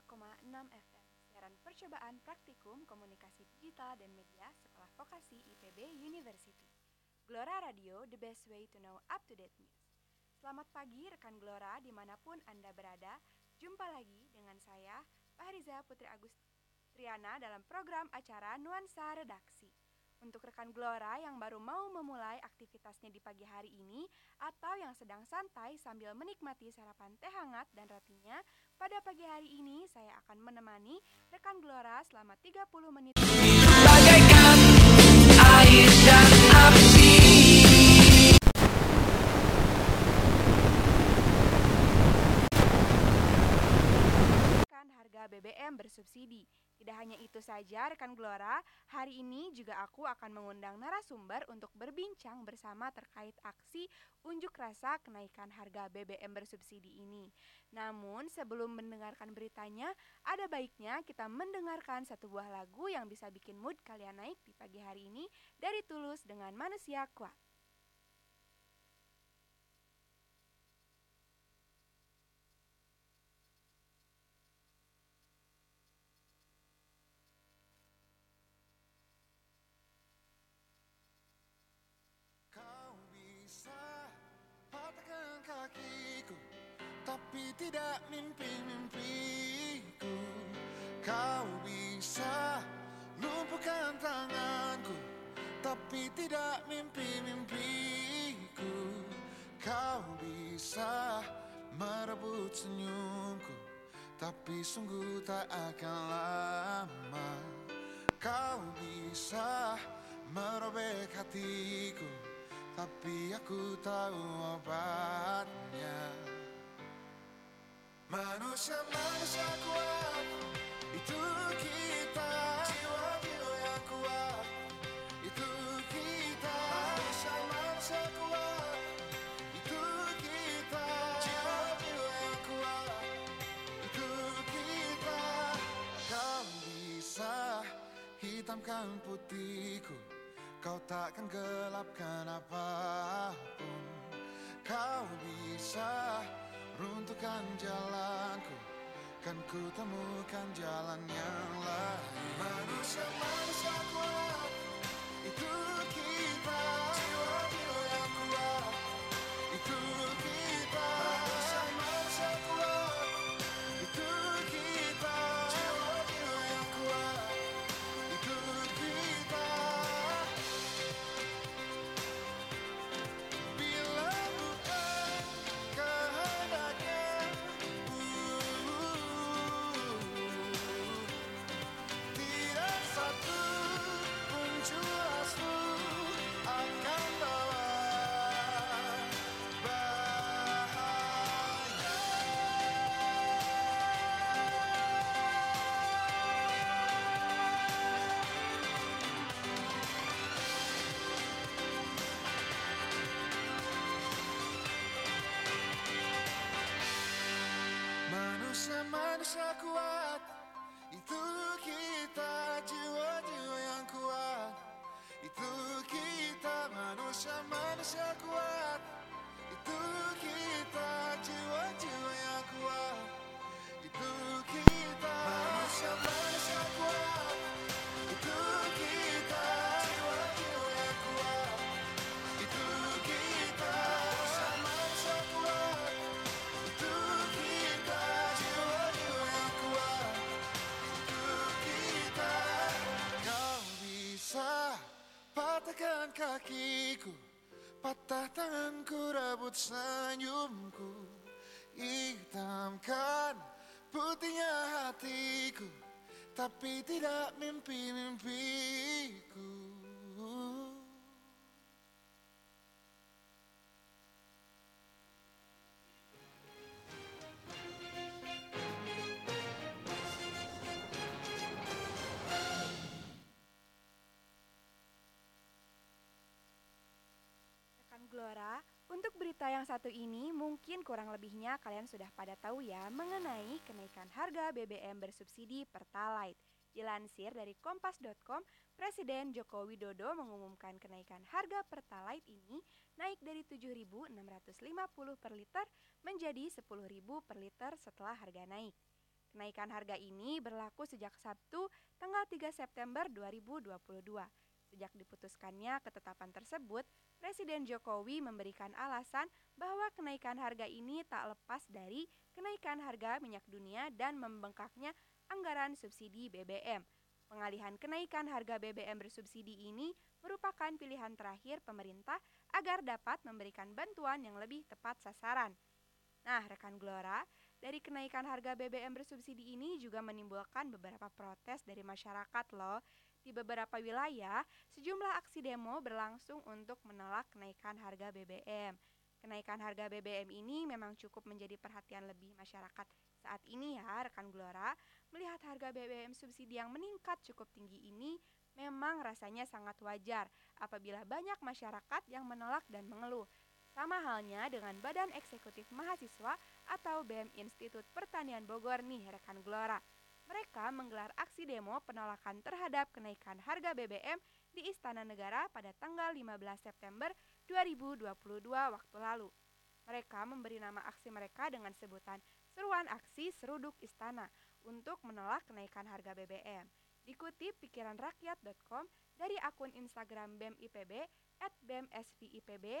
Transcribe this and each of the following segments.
FM Siaran percobaan praktikum komunikasi digital dan media Sekolah Vokasi IPB University. Gelora Radio, the best way to know up-to-date news. Selamat pagi rekan Gelora di mana pun Anda berada. Jumpa lagi dengan saya, Fahriza Putri Agustriana dalam program acara Nuansa Redaksi untuk rekan Glora yang baru mau memulai aktivitasnya di pagi hari ini atau yang sedang santai sambil menikmati sarapan teh hangat dan rotinya, pada pagi hari ini saya akan menemani rekan Glora selama 30 menit. Bagaikan air dan api. harga BBM bersubsidi. Tidak hanya itu saja rekan Glora, hari ini juga aku akan mengundang narasumber untuk berbincang bersama terkait aksi unjuk rasa kenaikan harga BBM bersubsidi ini. Namun sebelum mendengarkan beritanya, ada baiknya kita mendengarkan satu buah lagu yang bisa bikin mood kalian naik di pagi hari ini dari Tulus dengan Manusia Kuat. Tidak mimpi-mimpiku. Kau bisa lumpuhkan tanganku Tapi tidak mimpi-mimpiku. Kau bisa merebut senyumku Tapi sungguh tak akan lama. Kau bisa merobek hatiku Tapi aku tahu obatnya Manusia-manusia kuat. Itu kita. Jiwa-jiwa yang kuat. Itu kita. Manusia-manusia kuat. Itu kita. Jiwa-jiwa yang kuat. Itu kita. Kau bisa hitamkan putihku. Kau takkan gelapkan apa pun. Kau bisa Runtuhkan jalanku Kan ku temukan jalan yang lain. Manusia-manusia kuat Itu kita. Jiwa-jiwa yang kuat Itu Tapi tidak mimpi-mimpiku yang satu ini mungkin kurang lebihnya kalian sudah pada tahu ya mengenai kenaikan harga BBM bersubsidi Pertalite. Dilansir dari kompas.com, Presiden Joko Widodo mengumumkan kenaikan harga Pertalite ini naik dari 7.650 per liter menjadi 10.000 per liter setelah harga naik. Kenaikan harga ini berlaku sejak Sabtu tanggal 3 September 2022. Sejak diputuskannya ketetapan tersebut, Presiden Jokowi memberikan alasan bahwa kenaikan harga ini tak lepas dari kenaikan harga minyak dunia dan membengkaknya anggaran subsidi BBM. Pengalihan kenaikan harga BBM bersubsidi ini merupakan pilihan terakhir pemerintah agar dapat memberikan bantuan yang lebih tepat sasaran. Nah, rekan Glora, dari kenaikan harga BBM bersubsidi ini juga menimbulkan beberapa protes dari masyarakat loh. Di beberapa wilayah, sejumlah aksi demo berlangsung untuk menolak kenaikan harga BBM. Kenaikan harga BBM ini memang cukup menjadi perhatian lebih masyarakat saat ini ya rekan Glora. Melihat harga BBM subsidi yang meningkat cukup tinggi ini memang rasanya sangat wajar apabila banyak masyarakat yang menolak dan mengeluh. Sama halnya dengan Badan Eksekutif Mahasiswa atau BEM Institut Pertanian Bogor nih rekan Gelora. Mereka menggelar aksi demo penolakan terhadap kenaikan harga BBM di Istana Negara pada tanggal 15 September 2022 waktu lalu. Mereka memberi nama aksi mereka dengan sebutan Seruan Aksi Seruduk Istana untuk menolak kenaikan harga BBM. Dikutip pikiranrakyat.com dari akun Instagram BEM IPB at BEM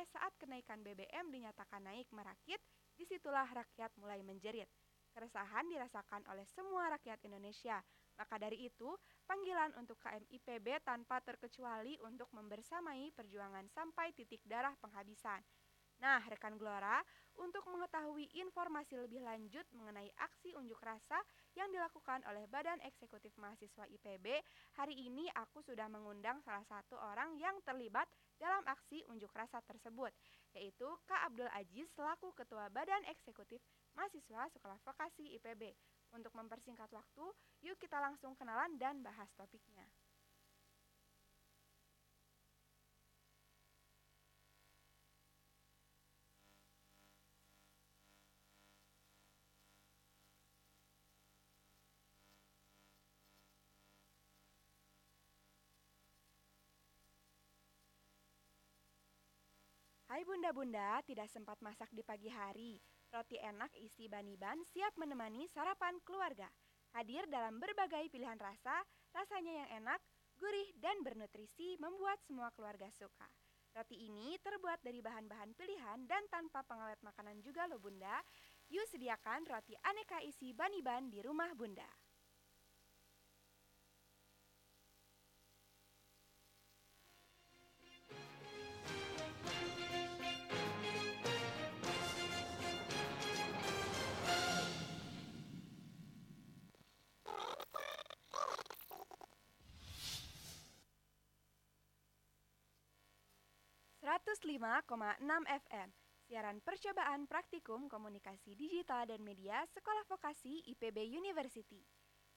saat kenaikan BBM dinyatakan naik merakit, di situlah rakyat mulai menjerit. Keresahan dirasakan oleh semua rakyat Indonesia. Maka dari itu, panggilan untuk KMIPB tanpa terkecuali untuk membersamai perjuangan sampai titik darah penghabisan. Nah, rekan Glora, untuk mengetahui informasi lebih lanjut mengenai aksi unjuk rasa yang dilakukan oleh Badan Eksekutif Mahasiswa IPB, hari ini aku sudah mengundang salah satu orang yang terlibat dalam aksi unjuk rasa tersebut, yaitu Kak Abdul Aziz selaku Ketua Badan Eksekutif Mahasiswa Sekolah Vokasi IPB. Untuk mempersingkat waktu, yuk kita langsung kenalan dan bahas topiknya. 'Hai bunda-bunda, tidak sempat masak di pagi hari. Roti enak isi baniban siap menemani sarapan keluarga. Hadir dalam berbagai pilihan rasa, rasanya yang enak, gurih, dan bernutrisi membuat semua keluarga suka. Roti ini terbuat dari bahan-bahan pilihan dan tanpa pengawet makanan juga loh bunda. Yuk sediakan roti aneka isi baniban di rumah bunda. 105,6 FM Siaran percobaan praktikum komunikasi digital dan media Sekolah Vokasi IPB University.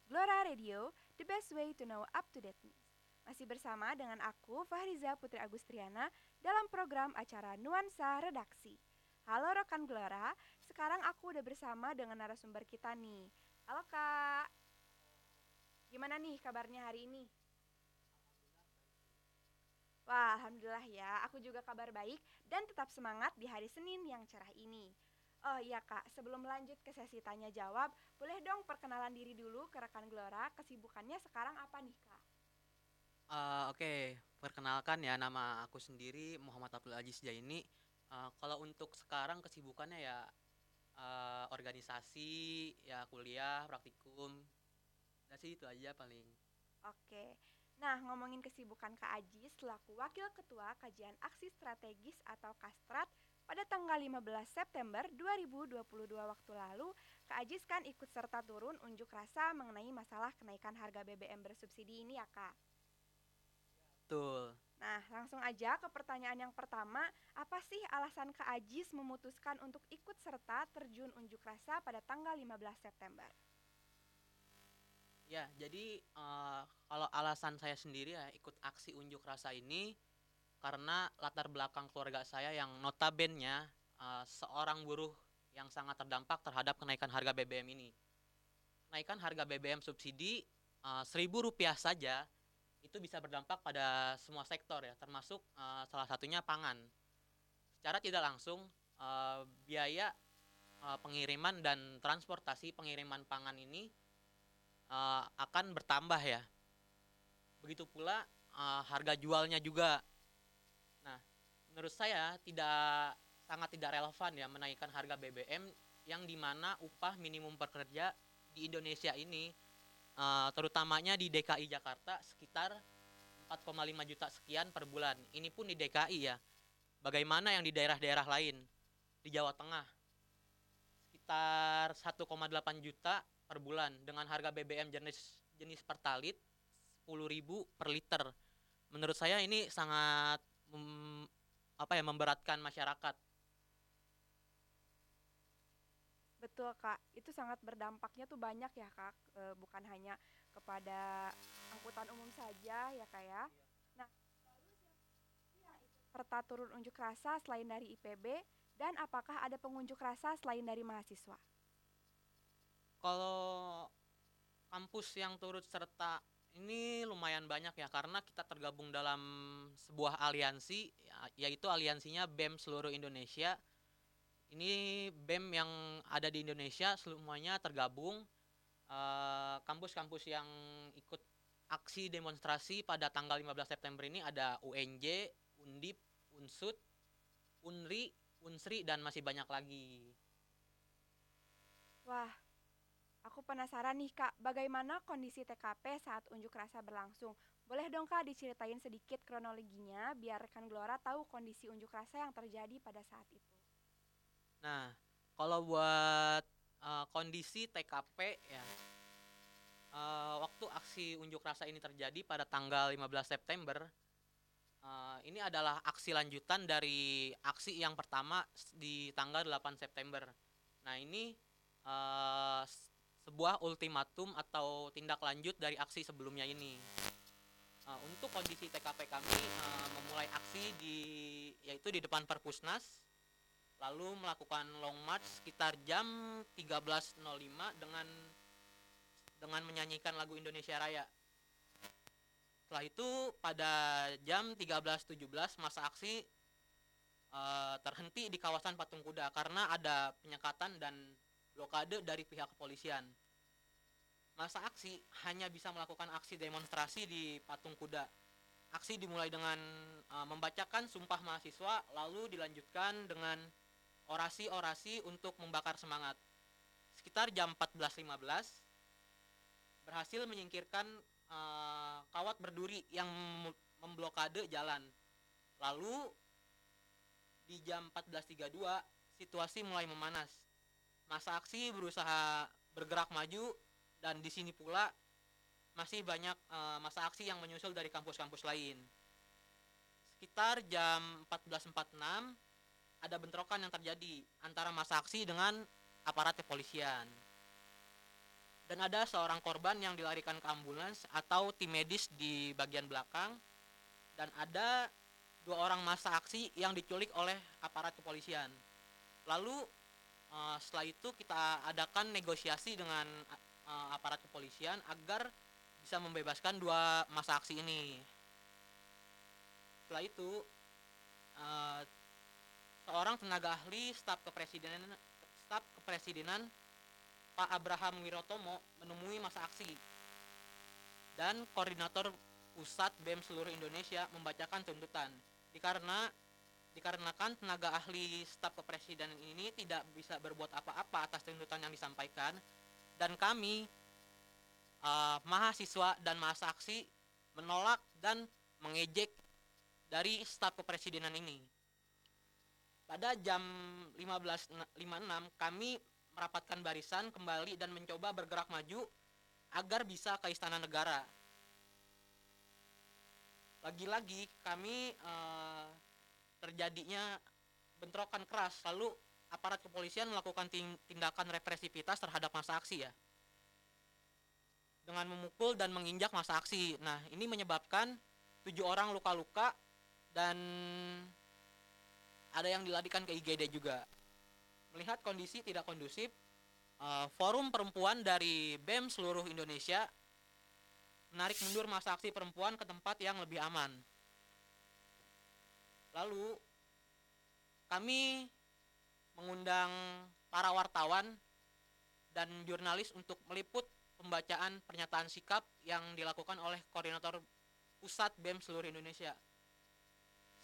Glora Radio, the best way to know up-to-date news. Masih bersama dengan aku, Fahriza Putri Agustriana Dalam program acara Nuansa Redaksi. Halo rekan Glora, sekarang aku udah bersama dengan narasumber kita nih. Halo kak. Gimana nih kabarnya hari ini? Wah, alhamdulillah ya. Aku juga kabar baik dan tetap semangat di hari Senin yang cerah ini. Oh iya kak, sebelum lanjut ke sesi tanya jawab, boleh dong perkenalan diri dulu ke rekan Glora. Kesibukannya sekarang apa nih kak? Uh, Oke, okay. perkenalkan ya nama aku sendiri Muhammad Abdul Aziz Jaini. Uh, kalau untuk sekarang kesibukannya ya uh, organisasi, ya kuliah, praktikum. Dan sih itu aja paling. Oke. Okay. Nah, ngomongin kesibukan Kak Aji selaku Wakil Ketua Kajian Aksi Strategis atau Kastrat pada tanggal 15 September 2022 waktu lalu, Kak Ajis kan ikut serta turun unjuk rasa mengenai masalah kenaikan harga BBM bersubsidi ini ya Kak? Betul. Nah, langsung aja ke pertanyaan yang pertama, apa sih alasan Kak Ajis memutuskan untuk ikut serta terjun unjuk rasa pada tanggal 15 September? Ya, jadi uh, kalau alasan saya sendiri ya ikut aksi unjuk rasa ini karena latar belakang keluarga saya yang notabene uh, seorang buruh yang sangat terdampak terhadap kenaikan harga BBM ini. Kenaikan harga BBM subsidi uh, seribu rupiah saja itu bisa berdampak pada semua sektor ya, termasuk uh, salah satunya pangan. Secara tidak langsung uh, biaya uh, pengiriman dan transportasi pengiriman pangan ini eh, akan bertambah ya. Begitu pula eh, harga jualnya juga. Nah, menurut saya tidak sangat tidak relevan ya menaikkan harga BBM yang di mana upah minimum pekerja di Indonesia ini eh, terutamanya di DKI Jakarta sekitar 4,5 juta sekian per bulan. Ini pun di DKI ya. Bagaimana yang di daerah-daerah lain di Jawa Tengah? Sekitar 1,8 juta per bulan dengan harga BBM jenis jenis Pertalite 10.000 per liter. Menurut saya ini sangat mem- apa ya memberatkan masyarakat. Betul kak, itu sangat berdampaknya tuh banyak ya kak, E, bukan hanya kepada angkutan umum saja ya kak ya. Nah, serta turun unjuk rasa selain dari IPB dan apakah ada pengunjuk rasa selain dari mahasiswa? Kalau kampus yang turut serta ini lumayan banyak ya karena kita tergabung dalam sebuah aliansi ya- yaitu aliansinya BEM seluruh Indonesia. Ini BEM yang ada di Indonesia semuanya tergabung. Eh, Kampus-kampus yang ikut aksi demonstrasi pada tanggal 15 September ini ada UNJ, Undip, Unsut, Unri, Unsri dan masih banyak lagi. Wah, aku penasaran nih kak, bagaimana kondisi TKP saat unjuk rasa berlangsung? Boleh dong kak diceritain sedikit kronologinya biar rekan Gelora tahu kondisi unjuk rasa yang terjadi pada saat itu. Nah, kalau buat eh, kondisi TKP ya, eh, waktu aksi unjuk rasa ini terjadi pada tanggal 15 September, eh, ini adalah aksi lanjutan dari aksi yang pertama di tanggal 8 September. Nah, ini s- sebuah ultimatum atau tindak lanjut dari aksi sebelumnya ini. Eh, untuk kondisi TKP kami eh, memulai aksi di yaitu di depan Perpusnas lalu melakukan long march sekitar jam 13.05 dengan dengan menyanyikan lagu Indonesia Raya. Setelah itu pada jam 13.17 masa aksi eh, terhenti di kawasan Patung Kuda karena ada penyekatan dan blokade dari pihak kepolisian. Masa aksi hanya bisa melakukan aksi demonstrasi di Patung Kuda. Aksi dimulai dengan eh, membacakan sumpah mahasiswa lalu dilanjutkan dengan orasi-orasi untuk membakar semangat. Sekitar jam 14.15 berhasil menyingkirkan eh, kawat berduri yang mem- memblokade jalan. Lalu di jam 14.32 situasi mulai memanas. Masa aksi berusaha bergerak maju dan di sini pula masih banyak eh, masa aksi yang menyusul dari kampus-kampus lain. Sekitar jam 14.46 ada bentrokan yang terjadi antara masa aksi dengan aparat kepolisian. Dan ada seorang korban yang dilarikan ke ambulans atau tim medis di bagian belakang dan ada dua orang masa aksi yang diculik oleh aparat kepolisian. Lalu eh, setelah itu kita adakan negosiasi dengan eh, aparat kepolisian agar bisa membebaskan dua masa aksi ini. Setelah itu eh, seorang tenaga ahli staf kepresidenan staf kepresidenan Pak Abraham Wirotomo menemui masa aksi dan koordinator pusat BEM seluruh Indonesia membacakan tuntutan dikarena dikarenakan tenaga ahli staf kepresidenan ini tidak bisa berbuat apa-apa atas tuntutan yang disampaikan dan kami eh, mahasiswa dan masa aksi menolak dan mengejek dari staf kepresidenan ini pada jam 15.56 kami merapatkan barisan kembali dan mencoba bergerak maju agar bisa ke istana negara. Lagi-lagi kami eh, terjadinya bentrokan keras lalu aparat kepolisian melakukan tin- tindakan represivitas terhadap masa aksi ya. Dengan memukul dan menginjak masa aksi. Nah, ini menyebabkan tujuh orang luka-luka dan ada yang dilarikan ke IGD juga. Melihat kondisi tidak kondusif, eh, forum perempuan dari BEM seluruh Indonesia menarik mundur masa aksi perempuan ke tempat yang lebih aman. Lalu kami mengundang para wartawan dan jurnalis untuk meliput pembacaan pernyataan sikap yang dilakukan oleh koordinator pusat BEM seluruh Indonesia.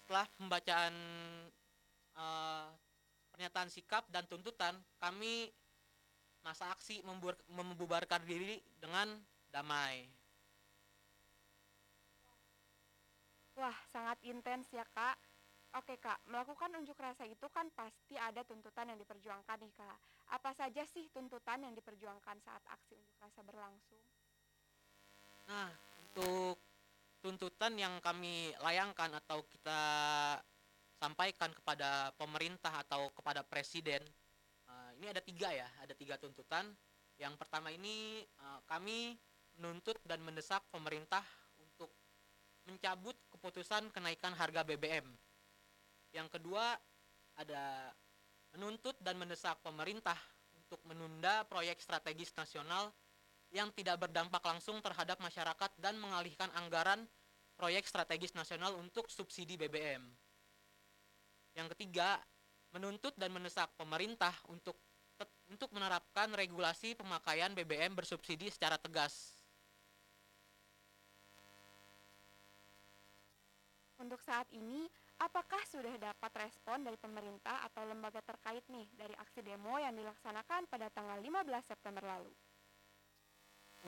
Setelah pembacaan eh, pernyataan sikap dan tuntutan, kami masa aksi membubarkan diri dengan damai. Wah, sangat intens ya, Kak. Oke, Kak. Melakukan unjuk rasa itu kan pasti ada tuntutan yang diperjuangkan nih, Kak. Apa saja sih tuntutan yang diperjuangkan saat aksi unjuk rasa berlangsung? Nah, untuk tuntutan yang kami layangkan atau kita sampaikan kepada pemerintah atau kepada presiden, eh, ini ada tiga ya, ada tiga tuntutan. Yang pertama ini eh, kami menuntut dan mendesak pemerintah untuk mencabut keputusan kenaikan harga BBM. Yang kedua ada menuntut dan mendesak pemerintah untuk menunda proyek strategis nasional yang tidak berdampak langsung terhadap masyarakat dan mengalihkan anggaran proyek strategis nasional untuk subsidi BBM. Yang ketiga, menuntut dan mendesak pemerintah untuk untuk menerapkan regulasi pemakaian BBM bersubsidi secara tegas. Untuk saat ini, apakah sudah dapat respon dari pemerintah atau lembaga terkait nih dari aksi demo yang dilaksanakan pada tanggal 15 September lalu?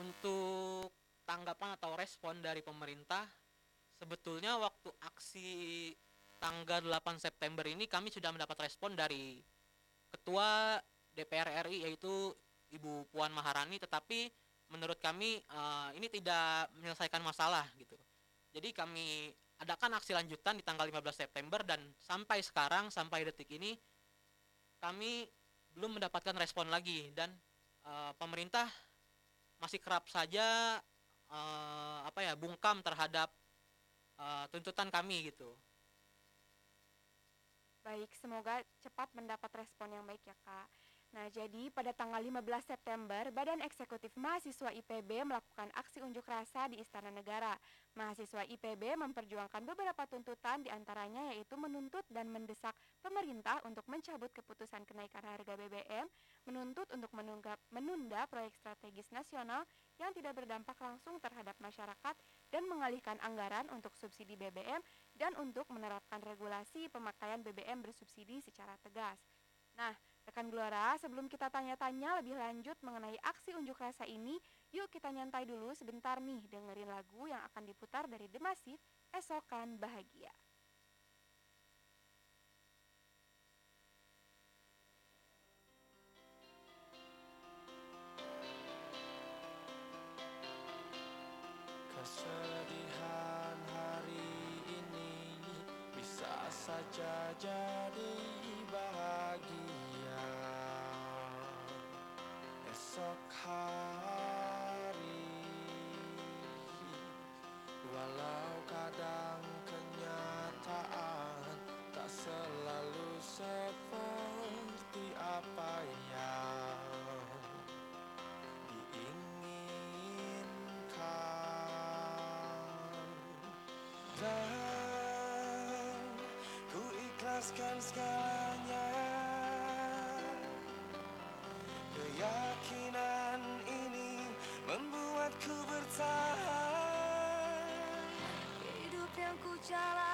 Untuk tanggapan atau respon dari pemerintah, sebetulnya waktu aksi tanggal 8 September ini kami sudah mendapat respon dari Ketua DPR RI yaitu Ibu Puan Maharani tetapi menurut kami eh, ini tidak menyelesaikan masalah gitu. Jadi kami adakan aksi lanjutan di tanggal 15 September dan sampai sekarang sampai detik ini kami belum mendapatkan respon lagi dan eh, pemerintah masih kerap saja eh, apa ya bungkam terhadap eh, tuntutan kami gitu. Baik, semoga cepat mendapat respon yang baik ya Kak. Nah, jadi pada tanggal 15 September, Badan Eksekutif Mahasiswa IPB melakukan aksi unjuk rasa di Istana Negara. Mahasiswa IPB memperjuangkan beberapa tuntutan di antaranya yaitu menuntut dan mendesak pemerintah untuk mencabut keputusan kenaikan harga BBM, menuntut untuk menunggap, menunda proyek strategis nasional yang tidak berdampak langsung terhadap masyarakat dan mengalihkan anggaran untuk subsidi BBM dan untuk menerapkan regulasi pemakaian BBM bersubsidi secara tegas. Nah, rekan Gelora, sebelum kita tanya-tanya lebih lanjut mengenai aksi unjuk rasa ini, yuk kita nyantai dulu sebentar nih dengerin lagu yang akan diputar dari The Massive, Esokan Bahagia. Ikhlaskan segalanya. Keyakinan ini membuatku bertahan. Hidup yang ku jalani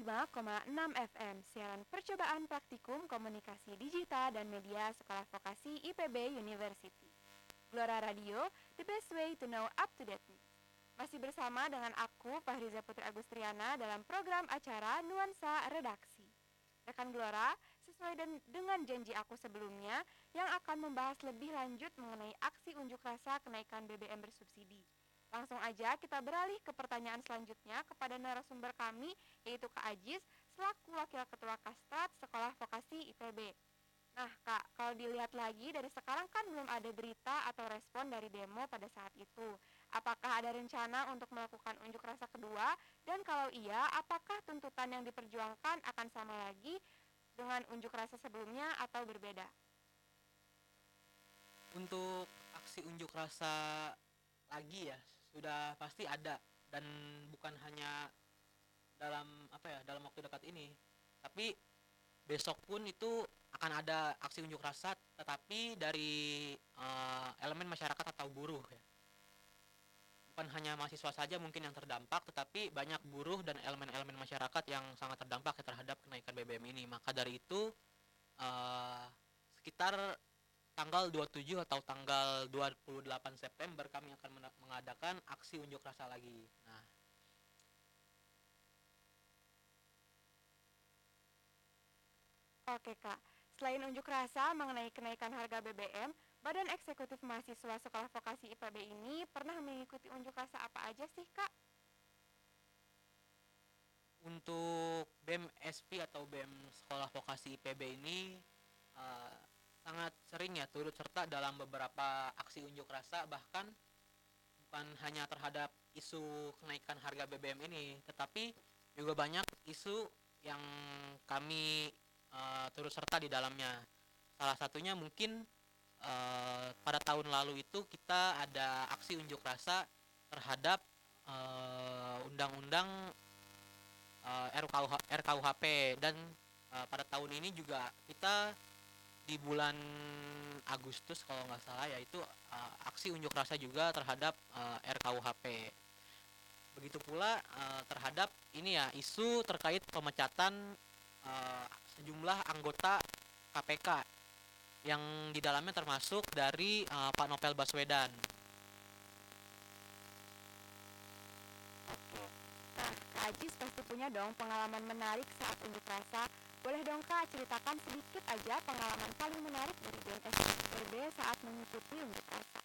105,6 FM Siaran percobaan praktikum komunikasi digital dan media Sekolah Vokasi IPB University. Gelora Radio, the best way to know up-to-date news. Masih bersama dengan aku, Fahriza Putri Agustriana dalam program acara Nuansa Redaksi. Rekan Gelora, sesuai den- dengan janji aku sebelumnya yang akan membahas lebih lanjut mengenai aksi unjuk rasa kenaikan BBM bersubsidi Langsung aja kita beralih ke pertanyaan selanjutnya kepada narasumber kami yaitu Kak Ajis selaku Wakil Ketua Kastrat Sekolah Vokasi IPB. Nah Kak, kalau dilihat lagi dari sekarang kan belum ada berita atau respon dari demo pada saat itu. Apakah ada rencana untuk melakukan unjuk rasa kedua? Dan kalau iya, apakah tuntutan yang diperjuangkan akan sama lagi dengan unjuk rasa sebelumnya atau berbeda? Untuk aksi unjuk rasa lagi ya sudah pasti ada. Dan bukan hanya dalam apa ya dalam waktu dekat ini. Tapi besok pun itu akan ada aksi unjuk rasa tetapi dari eh, elemen masyarakat atau buruh ya. Bukan hanya mahasiswa saja mungkin yang terdampak tetapi banyak buruh dan elemen-elemen masyarakat yang sangat terdampak ya terhadap kenaikan BBM ini. Maka dari itu eh, sekitar tanggal 27 atau tanggal 28 September kami akan mengadakan aksi unjuk rasa lagi. Nah, Oke Kak, selain unjuk rasa mengenai kenaikan harga BBM, Badan Eksekutif Mahasiswa Sekolah Vokasi IPB ini pernah mengikuti unjuk rasa apa aja sih Kak? untuk BEM SP atau BEM Sekolah Vokasi IPB ini eh, sangat sering ya turut serta dalam beberapa aksi unjuk rasa bahkan bukan hanya terhadap isu kenaikan harga BBM ini tetapi juga banyak isu yang kami eh, turut serta di dalamnya. Salah satunya mungkin eh, pada tahun lalu itu kita ada aksi unjuk rasa terhadap eh, undang-undang eh, RKUH, RKUHP dan eh, pada tahun ini juga kita di bulan Agustus kalau nggak salah yaitu eh, aksi unjuk rasa juga terhadap eh, RKUHP. Begitu pula eh, terhadap ini ya isu terkait pemecatan eh, sejumlah anggota KPK yang di dalamnya termasuk dari eh, Pak Novel Baswedan. Nah, Kak pasti punya dong pengalaman menarik saat unjuk rasa. Boleh dong Kak ceritakan sedikit aja pengalaman paling menarik dari BNS IPB saat mengikuti unjuk rasa.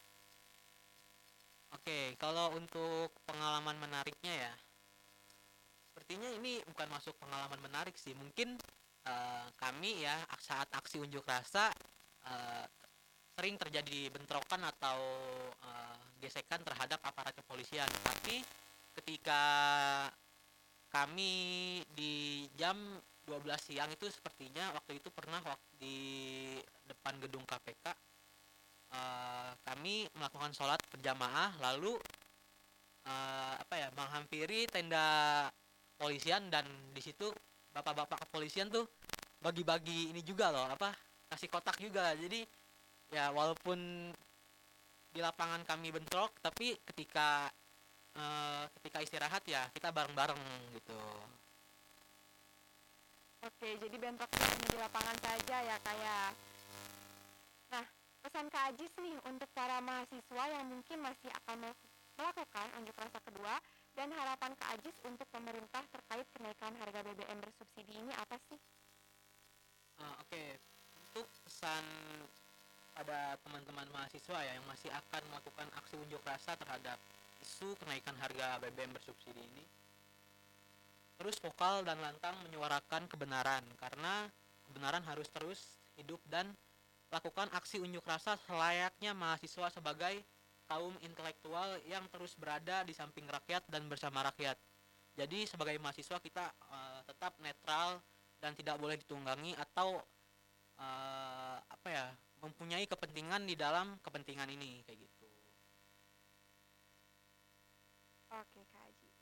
Oke, kalau untuk pengalaman menariknya ya, sepertinya ini bukan masuk pengalaman menarik sih. Mungkin eh, kami ya saat aksi unjuk rasa eh, sering terjadi bentrokan atau eh, gesekan terhadap aparat kepolisian. Tapi ketika kami di jam 12 siang itu sepertinya waktu itu pernah waktu di depan gedung KPK eh, kami melakukan sholat berjamaah lalu eh, apa ya menghampiri tenda polisian dan di situ bapak-bapak kepolisian tuh bagi-bagi ini juga loh apa kasih kotak juga. Jadi ya walaupun di lapangan kami bentrok tapi ketika eh, ketika istirahat ya kita bareng-bareng gitu Oke, jadi bentroknya hanya di lapangan saja ya kayak. Nah, pesan Kak Ajis nih untuk para mahasiswa yang mungkin masih akan mel- melakukan unjuk rasa kedua dan harapan Kak Ajis untuk pemerintah terkait kenaikan harga BBM bersubsidi ini apa sih? Ah, Oke, untuk pesan pada teman-teman mahasiswa ya yang masih akan melakukan aksi unjuk rasa terhadap isu kenaikan harga BBM bersubsidi ini, terus vokal dan lantang menyuarakan kebenaran karena kebenaran harus terus hidup dan lakukan aksi unjuk rasa selayaknya mahasiswa sebagai kaum intelektual yang terus berada di samping rakyat dan bersama rakyat. Jadi sebagai mahasiswa kita eh, tetap netral dan tidak boleh ditunggangi atau eh, apa ya mempunyai kepentingan di dalam kepentingan ini kayak gitu. Oke, Kak Ajis.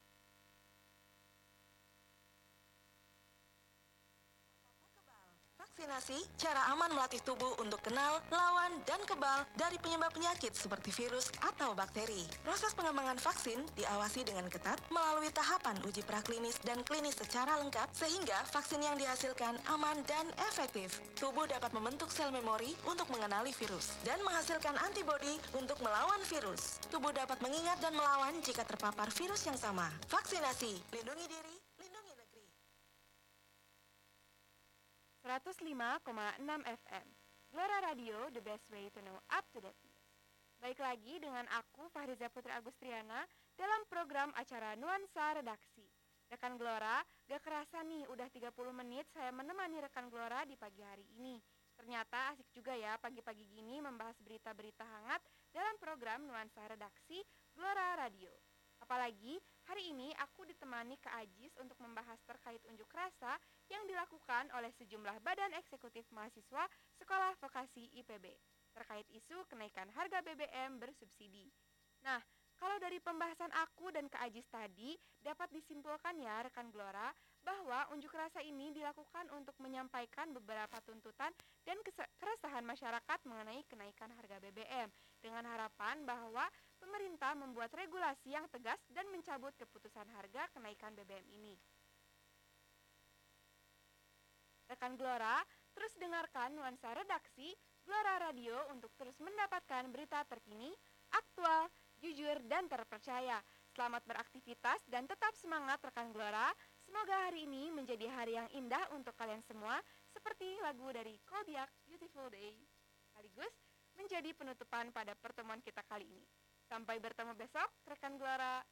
Vaksin Vaksinasi, cara aman melatih tubuh untuk kenal, lawan, dan kebal dari penyebab penyakit seperti virus atau bakteri. Proses pengembangan vaksin diawasi dengan ketat melalui tahapan uji praklinis dan klinis secara lengkap sehingga vaksin yang dihasilkan aman dan efektif. Tubuh dapat membentuk sel memori untuk mengenali virus dan menghasilkan antibodi untuk melawan virus. Tubuh dapat mengingat dan melawan jika terpapar virus yang sama. Vaksinasi, lindungi diri, lindungi negeri. 105,6 FM. Glora Radio, the best way to know up to date. Baik lagi dengan aku Fahriza Putri Agustriana dalam program acara Nuansa Redaksi. Rekan Glora, gak kerasa nih udah 30 menit saya menemani rekan Glora di pagi hari ini. Ternyata asik juga ya pagi-pagi gini membahas berita-berita hangat dalam program Nuansa Redaksi Glora Radio. Apalagi hari ini aku ditemani Kak Ajis untuk membahas terkait unjuk rasa yang dilakukan oleh sejumlah badan eksekutif mahasiswa Sekolah Vokasi IPB terkait isu kenaikan harga BBM bersubsidi. Nah, kalau dari pembahasan aku dan Kak Ajis tadi dapat disimpulkan ya rekan Glora bahwa unjuk rasa ini dilakukan untuk menyampaikan beberapa tuntutan dan keresahan masyarakat mengenai kenaikan harga BBM dengan harapan bahwa pemerintah membuat regulasi yang tegas dan mencabut keputusan harga kenaikan BBM ini. Rekan Glora, terus dengarkan nuansa redaksi Glora Radio untuk terus mendapatkan berita terkini, aktual, jujur, dan terpercaya. Selamat beraktivitas dan tetap semangat rekan Glora. Semoga hari ini menjadi hari yang indah untuk kalian semua, seperti lagu dari Kolbiak Beautiful Day. Sekaligus menjadi penutupan pada pertemuan kita kali ini. Sampai bertemu besok, rekan Glora.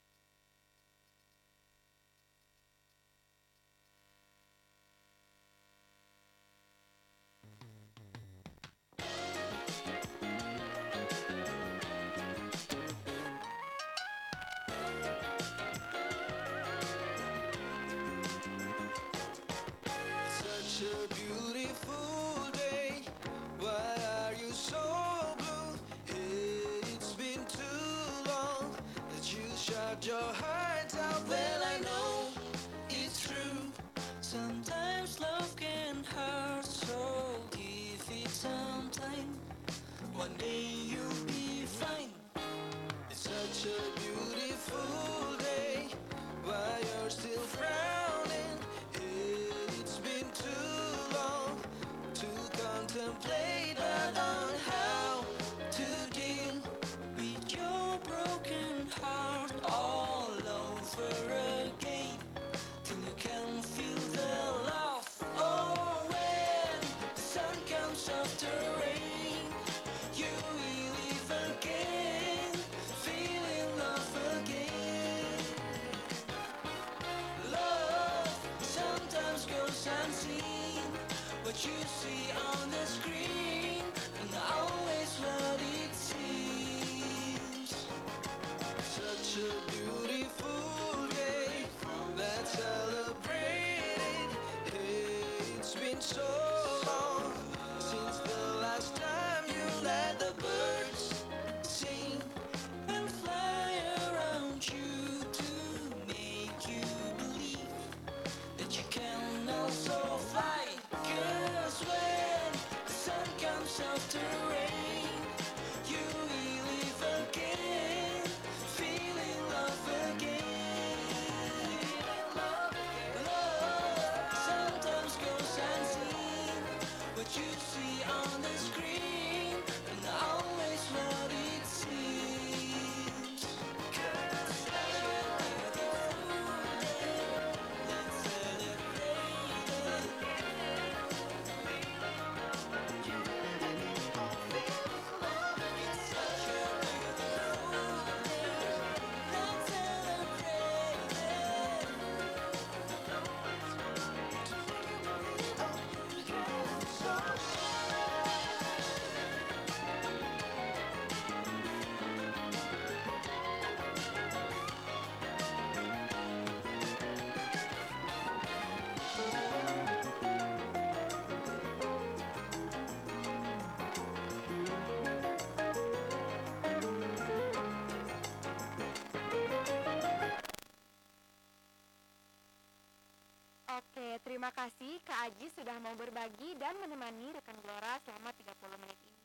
Sudah mau berbagi dan menemani rekan Glora selama 30 menit ini.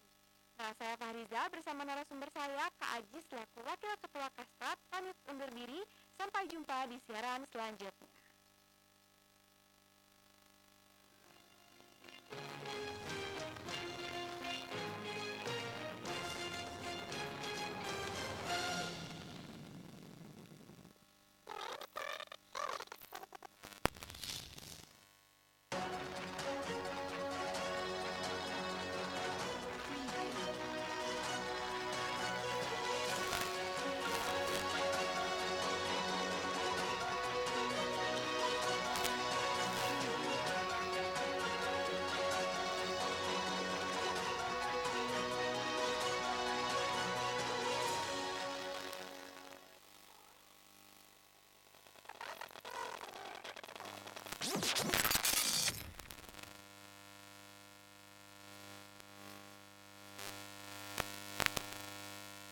Nah, saya Fahriza bersama narasumber saya Kak Aji selaku Wakil Ketua Kastrat pamit undur diri. Sampai jumpa di siaran selanjutnya.